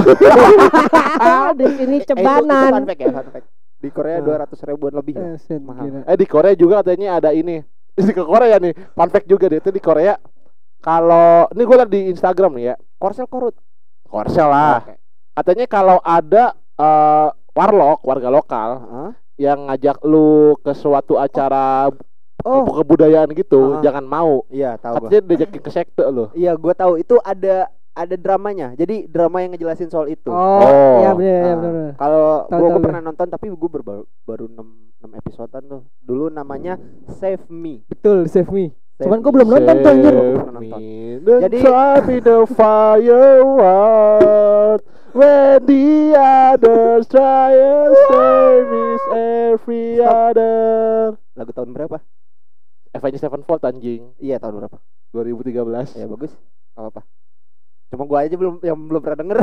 di sini Eh, itu- itu cebanan. fun fact ya, fun fact. Di Korea Ah. 200 ribuan lebih ya. Mahal. gila. Eh di Korea juga katanya ada ini. [LAUGHS] Di ke Korea nih, fun fact juga deh itu di Korea. Kalau ini gue liat di Instagram nih ya, Korsel korut. Korsel lah. Katanya kalau ada eh, warlock warga lokal Hah? yang ngajak lu ke suatu acara Oh, ke- kebudayaan gitu, Ah. jangan mau. iya tahu. Katanya diajakin ke sekte lu. Iya, gua tahu itu ada ada dramanya. Jadi drama yang ngejelasin soal itu. Oh, Oh. iya benar iya Ah, benar. Kalau gua, gua pernah nonton tapi gua baru baru 6 6 episodean tuh. Dulu namanya Save Me. Betul, save me. Save Cuman Me. gua belum nonton tuh anjir. Save nonton. me, don't Jadi- me the firework when the others try and save is every Stop. other. Lagu tahun berapa? Avenged Sevenfold anjing Iya, tahun berapa? 2013. Ya bagus. Gak apa-apa. Cuma gua aja belum yang belum pernah denger.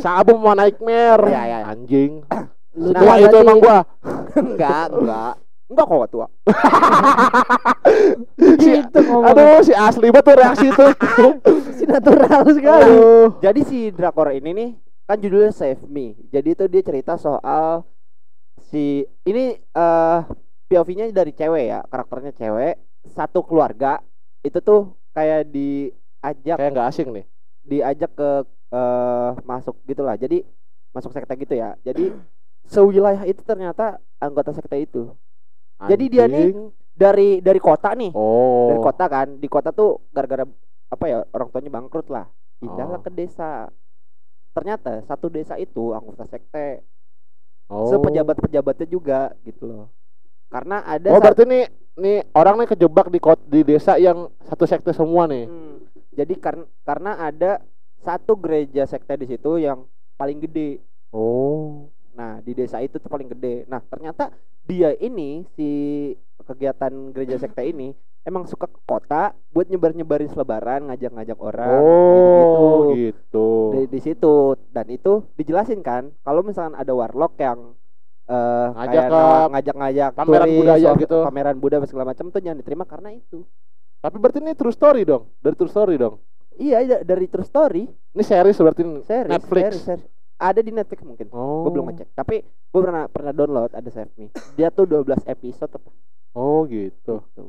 Sabum mau Nightmare. Iya, iya, iya. Anjing. [CLEARS THROAT] Lu Nah, Tua itu emang gua. [LAUGHS] enggak, enggak. Enggak kok tua. [LAUGHS] gitu ngomong. Aduh, si asli betul reaksi itu. [LAUGHS] si natural sekali. Aduh. Jadi si drakor ini nih kan judulnya Save Me. Jadi itu dia cerita soal si ini eh POV-nya dari cewek ya, karakternya cewek, satu keluarga itu tuh kayak diajak Kayak nggak asing nih. Diajak ke eh masuk gitulah. Jadi masuk sekte gitu ya. Jadi sewilayah itu ternyata anggota sekte itu. Jadi dia nih Anjing. dari dari kota nih. Oh. Dari kota kan. Di kota tuh gara-gara apa ya orang tuanya bangkrut lah. Pindahlah Oh. ke desa. Ternyata satu desa itu anggota sekte. Oh. Sepejabat-pejabatnya juga gitu loh. Karena ada Oh, berarti nih nih orang nih kejebak di kot di desa yang satu sekte semua nih. Hmm, jadi karena karena ada satu gereja sekte di situ yang paling gede. Oh. Nah, di desa itu tuh paling gede. Nah, ternyata dia ini si kegiatan gereja sekte ini emang suka ke kota buat nyebar-nyebarin selebaran, ngajak-ngajak orang Oh, gitu-gitu. gitu. Di, di situ dan itu dijelasin kan kalau misalkan ada warlock yang eh Ngajak kayak ke nawa- ngajak-ngajak pameran turis, budaya gitu. pameran budaya segala macam tuh jangan diterima karena itu. Tapi berarti ini true story dong. Dari true story dong. Iya, iya, dari true story, Ini series berarti series, Netflix. series, series. ada di Netflix mungkin. Oh. Gue belum ngecek. Tapi gue pernah pernah download ada Save Me. Dia tuh 12 episode apa Oh gitu. gitu.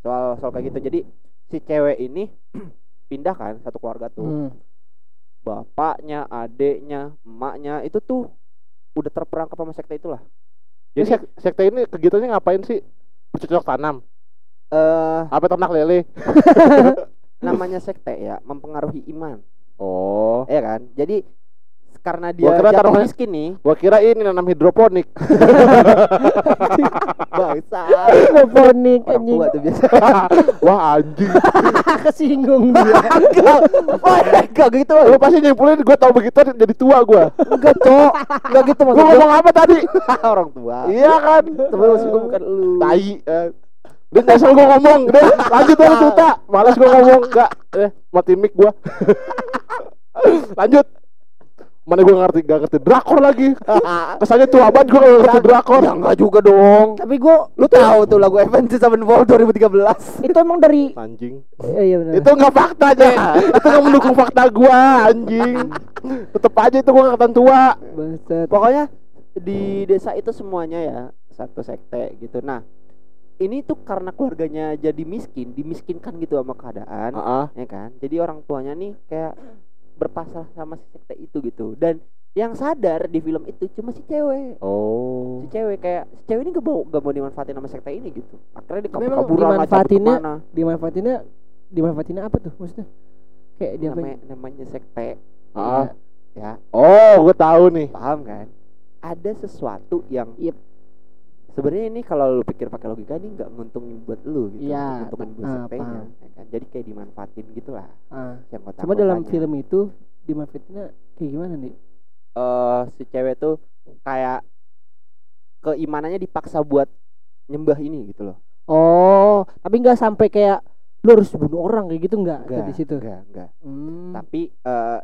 Soal soal kayak gitu. Jadi si cewek ini [CLEARS THROAT] pindah kan satu keluarga tuh. Hmm. Bapaknya, adeknya, emaknya itu tuh udah terperangkap sama sekte itulah. Jadi Jadi sek- sekte ini kegiatannya ngapain sih? Bercocok tanam. Eh Apa ternak lele? [LAUGHS] namanya sekte ya mempengaruhi iman, Oh. ya kan? Jadi karena dia Gua kira jatuh miskin nih, Gua kira ini nanam hidroponik. bangsa. Orang anjing tua tuh biasa. [LAUGHS] Wah anjing. [LAUGHS] kesinggung dia. Enggak, oh, enggak gitu. Lu pasti nyimpulin gue tau begitu jadi tua gua. Enggak, Cok. Enggak gitu Gua maksud gua. ngomong apa tadi? Orang tua. iya kan? Tapi maksud gua bukan lu. Tai. Dan nyesel gua ngomong. Udah lanjut aja cerita. Malas gua ngomong enggak. Eh, mati mic gua. [LAUGHS] lanjut. Mana gua ngerti gak ngerti drakor lagi. [LAUGHS] Kesannya tua banget gua gak ngerti drakor. Ya enggak juga dong. Tapi gua Lu tahu tuh lagu Avenged Sevenfold 2013. itu emang dari Anjing. Iya iya benar. Itu enggak fakta aja. [LAUGHS] itu enggak mendukung fakta gua, anjing. Tetep aja itu gua angkatan tua. Pokoknya di desa itu semuanya ya satu sekte gitu. Nah, ini tuh karena keluarganya jadi miskin, dimiskinkan gitu sama keadaan, Heeh. ya kan? Jadi orang tuanya nih kayak berpasrah sama si sekte itu gitu. Dan yang sadar di film itu cuma si cewek. Oh. Si cewek kayak si cewek ini gak mau gak mau dimanfaatin sama sekte ini gitu. Akhirnya kabur-kaburan lah, cabut dimanfaatinnya-. Dimanfaatinnya dimanfaatinnya apa tuh maksudnya? Kayak dia apa? namanya, namanya sekte Heeh. ya Oh, gua tahu nih. paham kan ada sesuatu yang Yep. Sebenarnya ini kalau lu pikir pakai logika ini nggak nguntungin buat lu gitu Iya, nguntungin buat ah, paham. ya kan jadi kayak dimanfaatin gitulah Ah. yang gua Cuma dalam film itu dimanfaatinnya kayak gimana nih? eh si cewek tuh kayak keimanannya dipaksa buat nyembah ini gitu loh Oh, tapi nggak sampai kayak lu harus bunuh orang kayak gitu nggak di situ? enggak enggak Hmm. tapi eh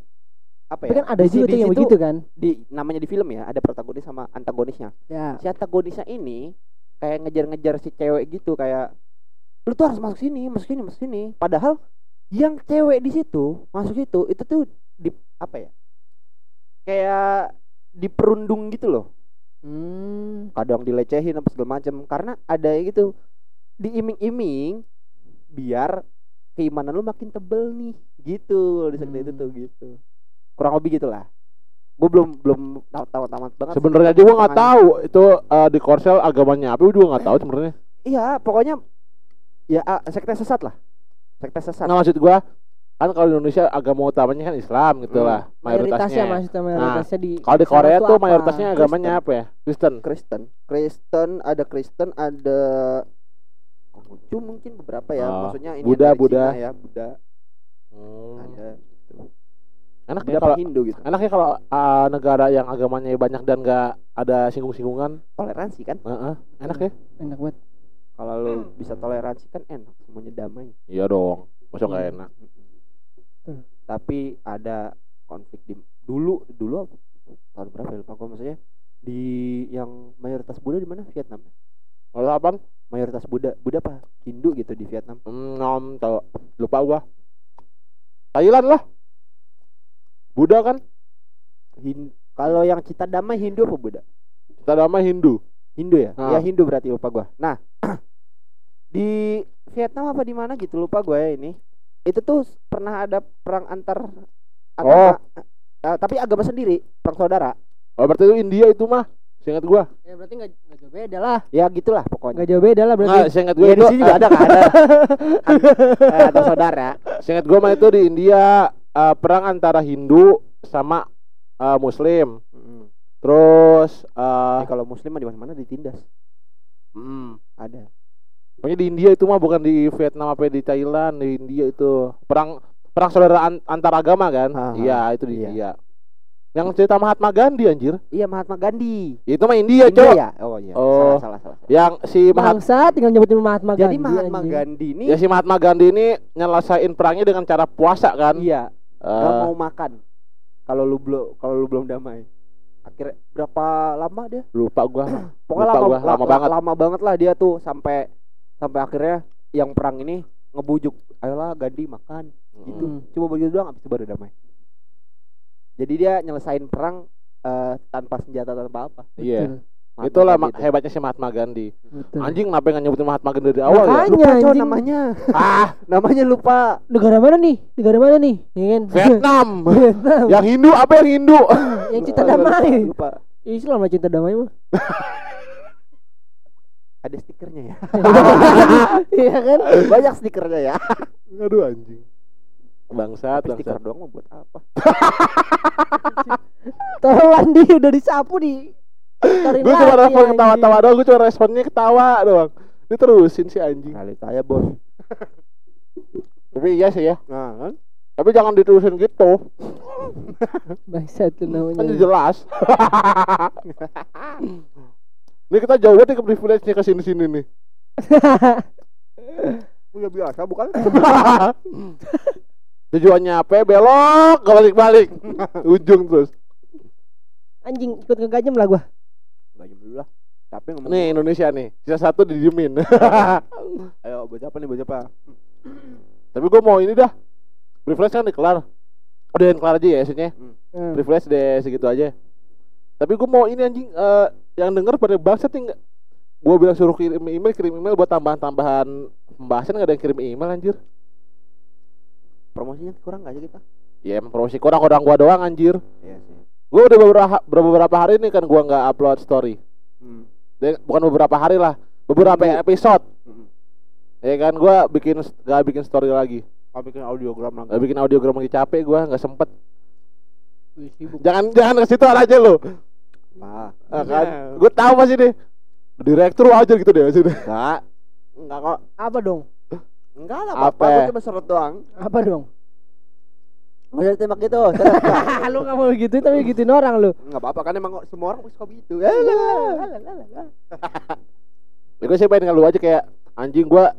apa Tapi ya kan ada juga di tuh yang situ begitu kan? di namanya di film ya ada protagonis sama antagonisnya Ya. si antagonisnya ini kayak ngejar-ngejar si cewek gitu kayak lu tuh harus masuk sini masuk sini masuk sini padahal yang cewek di situ masuk itu itu tuh di apa ya kayak diperundung gitu loh Hmm. kadang dilecehin apa segala macam karena ada gitu diiming-iming biar keimanan lu makin tebel nih gitu di sekte itu Hmm. tuh gitu kurang lebih gitulah gue belum belum tahu tahu tamat banget. Sebenarnya aja gua nggak tahu itu eh, di Korsel agamanya apa, gua juga nggak tahu sebenarnya. Iya, pokoknya ya ah, sekte sesat lah. Sekte sesat. Nah maksud gua kan kalau di Indonesia agama utamanya kan Islam gitu Hmm. lah Mayoritasnya mayoritasnya. maksudnya mayoritasnya di Kalau di Korea tuh apa? mayoritasnya agamanya Kristen. apa ya? Kristen. Kristen. Kristen ada Kristen, ada Konghucu mungkin beberapa ya. Oh, Maksudnya ini Buddha, Buddha. Cina ya, Buddha Hmm. ada Enaknya Beberapa kalau Hindu gitu. enaknya kalau uh, negara yang agamanya banyak dan nggak ada singgung-singgungan. Toleransi kan? Heeh. Enak ya? enak banget. Kalau lu bisa toleransi kan enak, semuanya damai. Iya dong. Masa nggak Hmm. enak? Betul. Tapi ada konflik di dulu dulu tahun berapa ya lupa gua maksudnya di yang mayoritas Buddha di mana Vietnam ya? Kalau apa? mayoritas Buddha Buddha apa Hindu gitu di Vietnam Hmm, nom, tahu. Lupa gua. Thailand lah. Buddha kan? Hin kalau yang cita damai Hindu apa Buddha Kita nama Hindu. Hindu ya Ah. ya Hindu berarti lupa gua nah [CLEARS THROAT] di Vietnam apa di mana gitu lupa gua ya ini itu tuh pernah ada perang antar agama eh, tapi agama sendiri perang saudara Oh, berarti itu India itu mah. Seingat gua. Ya berarti nggak nggak jauh beda lah. ya gitulah pokoknya Nggak jauh beda lah berarti. Nggak, seingat gua ya di itu sini juga ada kan [LAUGHS] ada ada saudara Seingat gua mah itu di India uh, perang antara Hindu sama uh, Muslim. Mm. Terus uh, Ya, kalau Muslim mah di mana-mana ditindas mm, ada pokoknya di India itu mah bukan di Vietnam apa di Thailand, di India itu perang perang saudara an- antar agama kan? Iya, itu di iya. India. Yang cerita Mahatma Gandhi anjir. iya Mahatma Gandhi Itu mah India, India Cok. ya oh iya Oh. salah salah salah. Yang si Mahat Bangsa tinggal nyebutin Mahatma jadi Gandhi. Mahatma anjing. Gandhi ini ya si Mahatma Gandhi ini nyelesain perangnya dengan cara puasa kan? iya Eh, nggak mau makan kalau lu belum kalau lu belum damai akhirnya berapa lama dia lupa gua. [CLEARS THROAT] pokoknya Lupa lama, gua, la- lama la- banget. lama banget lah dia tuh sampai sampai akhirnya yang perang ini ngebujuk ayolah Gandhi makan gitu Hmm. cuma begitu doang habis itu baru damai Jadi dia nyelesain perang eh, tanpa senjata tanpa apa. Iya. Mahatma Itulah Gandhi hebatnya si Mahatma Gandhi. Betul. Anjing kenapa nggak nyebutin Mahatma Gandhi dari awal ya? Makanya. Lupa Cok, anjing. namanya. [LAUGHS] Ah, namanya lupa. Negara mana nih? Negara mana nih? Ya kan? Vietnam. [LAUGHS] Vietnam. yang Hindu apa yang Hindu? [LAUGHS] yang cinta Lupa, damai. Lupa. Islam lah cinta damai mah. Ada stikernya ya. Iya kan? Banyak stikernya ya. Aduh anjing. Bangsat, Tapi stiker bangsat. doang mau buat apa? Tolong Andi udah disapu di. Gue cuma respon ketawa-tawa doang, gue cuma responnya ketawa doang. Diterusin si anjing. Kali saya bos. [LAUGHS] Tapi iya sih ya. Nah, kan? Tapi jangan diterusin gitu. [LAUGHS] Bangsat tuh namanya. Kan jelas. [LAUGHS] Ini kita jauh banget nih ke privilege-nya ke sini-sini nih. Udah biasa bukan? Tujuannya apa? Belok, gak balik-balik. Ujung terus. Anjing ikut ngegajem lah gua. Enggak jam dulu lah. Tapi ngomong. Nih Indonesia nih. Sisa satu didiemin. [LAUGHS] Ayo baca apa nih baca apa? Tapi gue mau ini dah. Privilege kan dikelar. Udah yang kelar aja ya maksudnya. Hmm. Privilege deh segitu aja. Tapi gue mau ini anjing eh, yang denger pada bangsat nih Gue bilang suruh kirim email, kirim email buat tambahan-tambahan pembahasan gak ada yang kirim email anjir. Promosinya kurang gak aja kita? Ya emang promosi kurang orang gua doang anjir. Iya sih. Gue udah beberapa beberapa hari nih kan gua nggak upload story. Hmm. Dan bukan beberapa hari lah, beberapa Minggu. episode. Hmm. Ya kan gua bikin gak bikin story lagi. Oh, bikin audiogram lagi. Gak bikin audiogram lagi capek gua nggak sempet. Sibuk. Jangan jangan ke situ aja lo. Nah, Ah, kan? Gue tahu pasti deh. Direktur aja gitu deh sini. enggak. Enggak kok. Apa dong? Enggak lah, Apa? Bapak gua cuma serot doang. Apa dong? Enggak ada tembak gitu. [LAUGHS] lu gak mau gitu tapi gituin orang lu. Enggak apa-apa kan emang semua orang suka gitu. Lah, lah, lah, lah, lah, lah. Ya, gue sih pengen ngeluh aja kayak anjing gua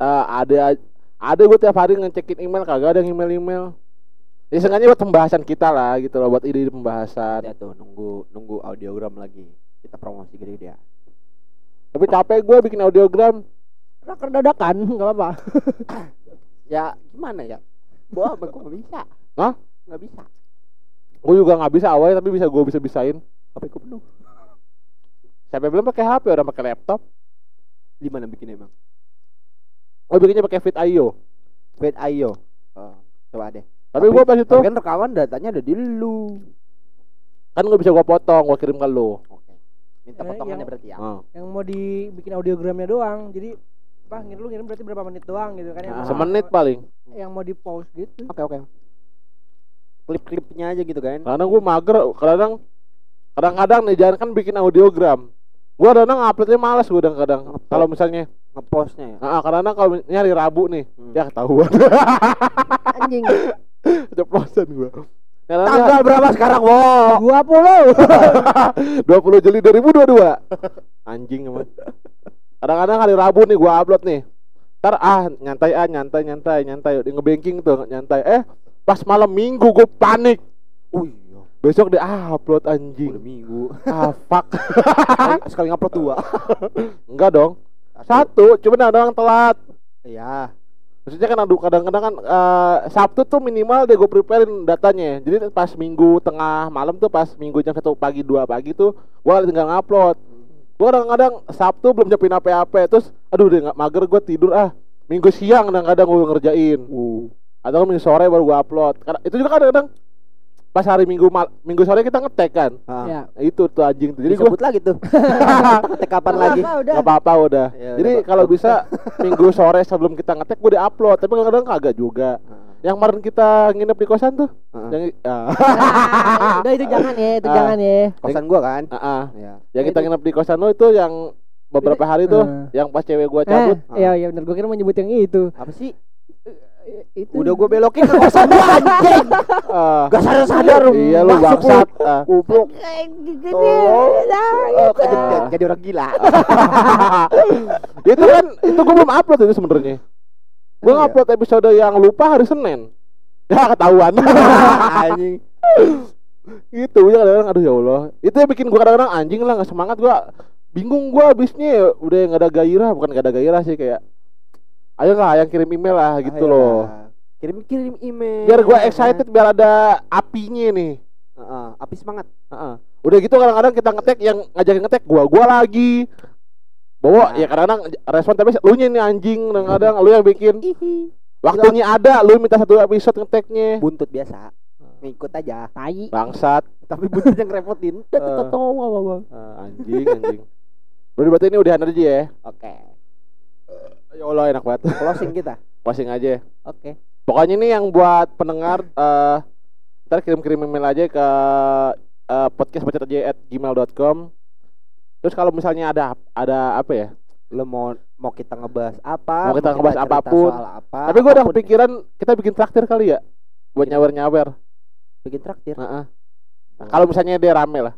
eh, ada ada gue tiap hari ngecekin email kagak ada yang email email. Ya sengaja buat pembahasan kita lah gitu loh buat ide pembahasan. Ya tuh nunggu nunggu audiogram lagi. Kita promosi gede dia. Tapi capek gue bikin audiogram. Raker dadakan, enggak apa-apa. [LAUGHS] Ya gimana ya? Gua apa gua nggak bisa. Hah? Nggak bisa. Gue juga nggak bisa awalnya tapi bisa gue bisa bisain. HP gua penuh. Siapa belum pakai HP orang pakai laptop. Di mana bikin emang? Gue bikinnya pakai Fit.io. Fit Ayo. Oh, coba deh. Tapi gue pas itu Tapi kan rekaman datanya ada di lu. kan gue bisa gue potong, gue kirim ke lu. Oke. Minta Eh, potongannya yang- berarti ya. Nah, Yang mau dibikin audiogramnya doang. Jadi apa ngirim lu ngirim berarti berapa menit doang gitu kan yang Ah. mau- semenit paling. yang mau di pause gitu. Oke oke. Klip-klipnya aja gitu kan. Kadang gue mager, kadang kadang-kadang nih jangan kan bikin audiogram. Gue kadang uploadnya malas gue kadang. Ngepost. Kalau misalnya, Ngepostnya ya. nah, kadang-kadang kalau ini hari Rabu nih, Hmm. ya ketahuan. [LAUGHS] Anjing. Ceplosan gue. Kadang Tanggal berapa sekarang, Wo? 20. 20 Juli 2022. Anjing emang. Kadang-kadang hari Rabu nih gua upload nih. Ntar ah nyantai ah nyantai nyantai nyantai di ngebanking tuh nyantai. Eh pas malam Minggu gue panik. Iya. Besok dia ah, upload Udah anjing. minggu. Ah fuck. sekali, ngupload dua. [LAUGHS] Enggak dong. Satu, cuma ada orang telat. Iya. Maksudnya kan aduh kadang-kadang kan eh, Sabtu tuh minimal deh gue preparein datanya. Jadi pas Minggu tengah malam tuh pas Minggu jam satu pagi dua pagi tuh gua tinggal ngupload. Gua kadang-kadang Sabtu belum nyiapin apa-apa terus aduh deh nggak mager gua tidur ah. Minggu siang kadang-kadang gua ngerjain. Uh. Atau minggu sore baru gua upload. Karena itu juga kadang-kadang pas hari Minggu mal Minggu sore kita ngetek kan. Ah. ya. Itu tuh anjing tuh. Jadi gua Disebut lagi tuh. [LAUGHS] Kita ngetek kapan lagi? Apa, udah. nggak apa-apa udah. Ya, Jadi kalau bisa Minggu sore sebelum kita ngetek gua di-upload, tapi kadang-kadang kagak juga. Yang kemarin kita nginep di kosan tuh. Ah. Yang ah. Ah, udah itu jangan ya, itu Ah. jangan ya. Kosan gua kan. Ah, ah. Iya. Yang kita nginep di kosan lo itu yang beberapa hari tuh, Ah. yang pas cewek gua cabut. Eh, iya iya benar gua kira mau nyebut yang itu. Apa sih? Itu. Udah gua belokin [LAUGHS] ke kosan gua anjing. Ah. Gak sadar-sadar iya lu bangsat. Ah. Goblok. Eh, gini. Oh. Oh, gitu. jadi orang gila. [LAUGHS] [LAUGHS] itu kan itu gua belum upload itu sebenarnya. Gua Oh, iya. ngupload episode yang lupa hari Senin. Ya ketahuan. Anjing. gitu ya kadang-kadang aduh ya Allah. Itu yang bikin gua kadang-kadang anjing lah nggak semangat gua. Bingung gua abisnya udah nggak ada gairah, bukan nggak ada gairah sih kayak Ayo lah yang kirim email lah gitu loh. Kirim-kirim email. Biar gua excited biar ada apinya nih. Heeh, api semangat. Heeh. Udah gitu kadang-kadang kita ngetek yang ngajakin ngetek gua gua lagi. Bawa Nah. ya kadang-kadang respon tapi lu ini anjing kadang-kadang lu yang bikin. Hihi. Waktunya ada lu minta satu episode ngeteknya. Buntut biasa. Ngikut aja. Tai. Bangsat. Tapi buntut yang repotin. Oke. anjing anjing. Berarti berarti ini udahan aja ya. Ya Allah enak banget. Closing kita. [LAUGHS] Closing aja. Oke. Pokoknya ini yang buat pendengar eh ntar kirim-kirim email aja ke uh, podcastbacot@gmail.com. Terus kalau misalnya ada ada apa ya? Lo mau mau kita ngebahas apa? Mau kita ngebahas cerita apa pun. apa? Tapi gue udah kepikiran kita bikin traktir kali ya buat nyawer-nyawer. bikin traktir. Heeh. Nah, kalau misalnya dia rame lah.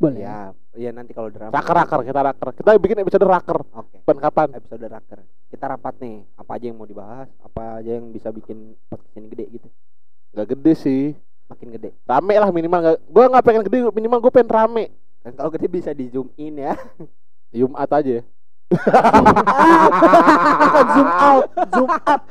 Boleh. ya, ya nanti kalau drama. Raker-raker kita raker. Kita bikin episode raker. Oke. Kapan kapan? Episode raker. Kita rapat nih. Apa aja yang mau dibahas? Apa aja yang bisa bikin podcast ini gede gitu? Gak gede sih. Makin gede. Rame lah minimal gak, Gue nggak pengen gede minimal gue pengen rame. Dan kalau gede bisa di zoom in ya. Jumat aja. [LAUGHS] Zoom out, zoom up.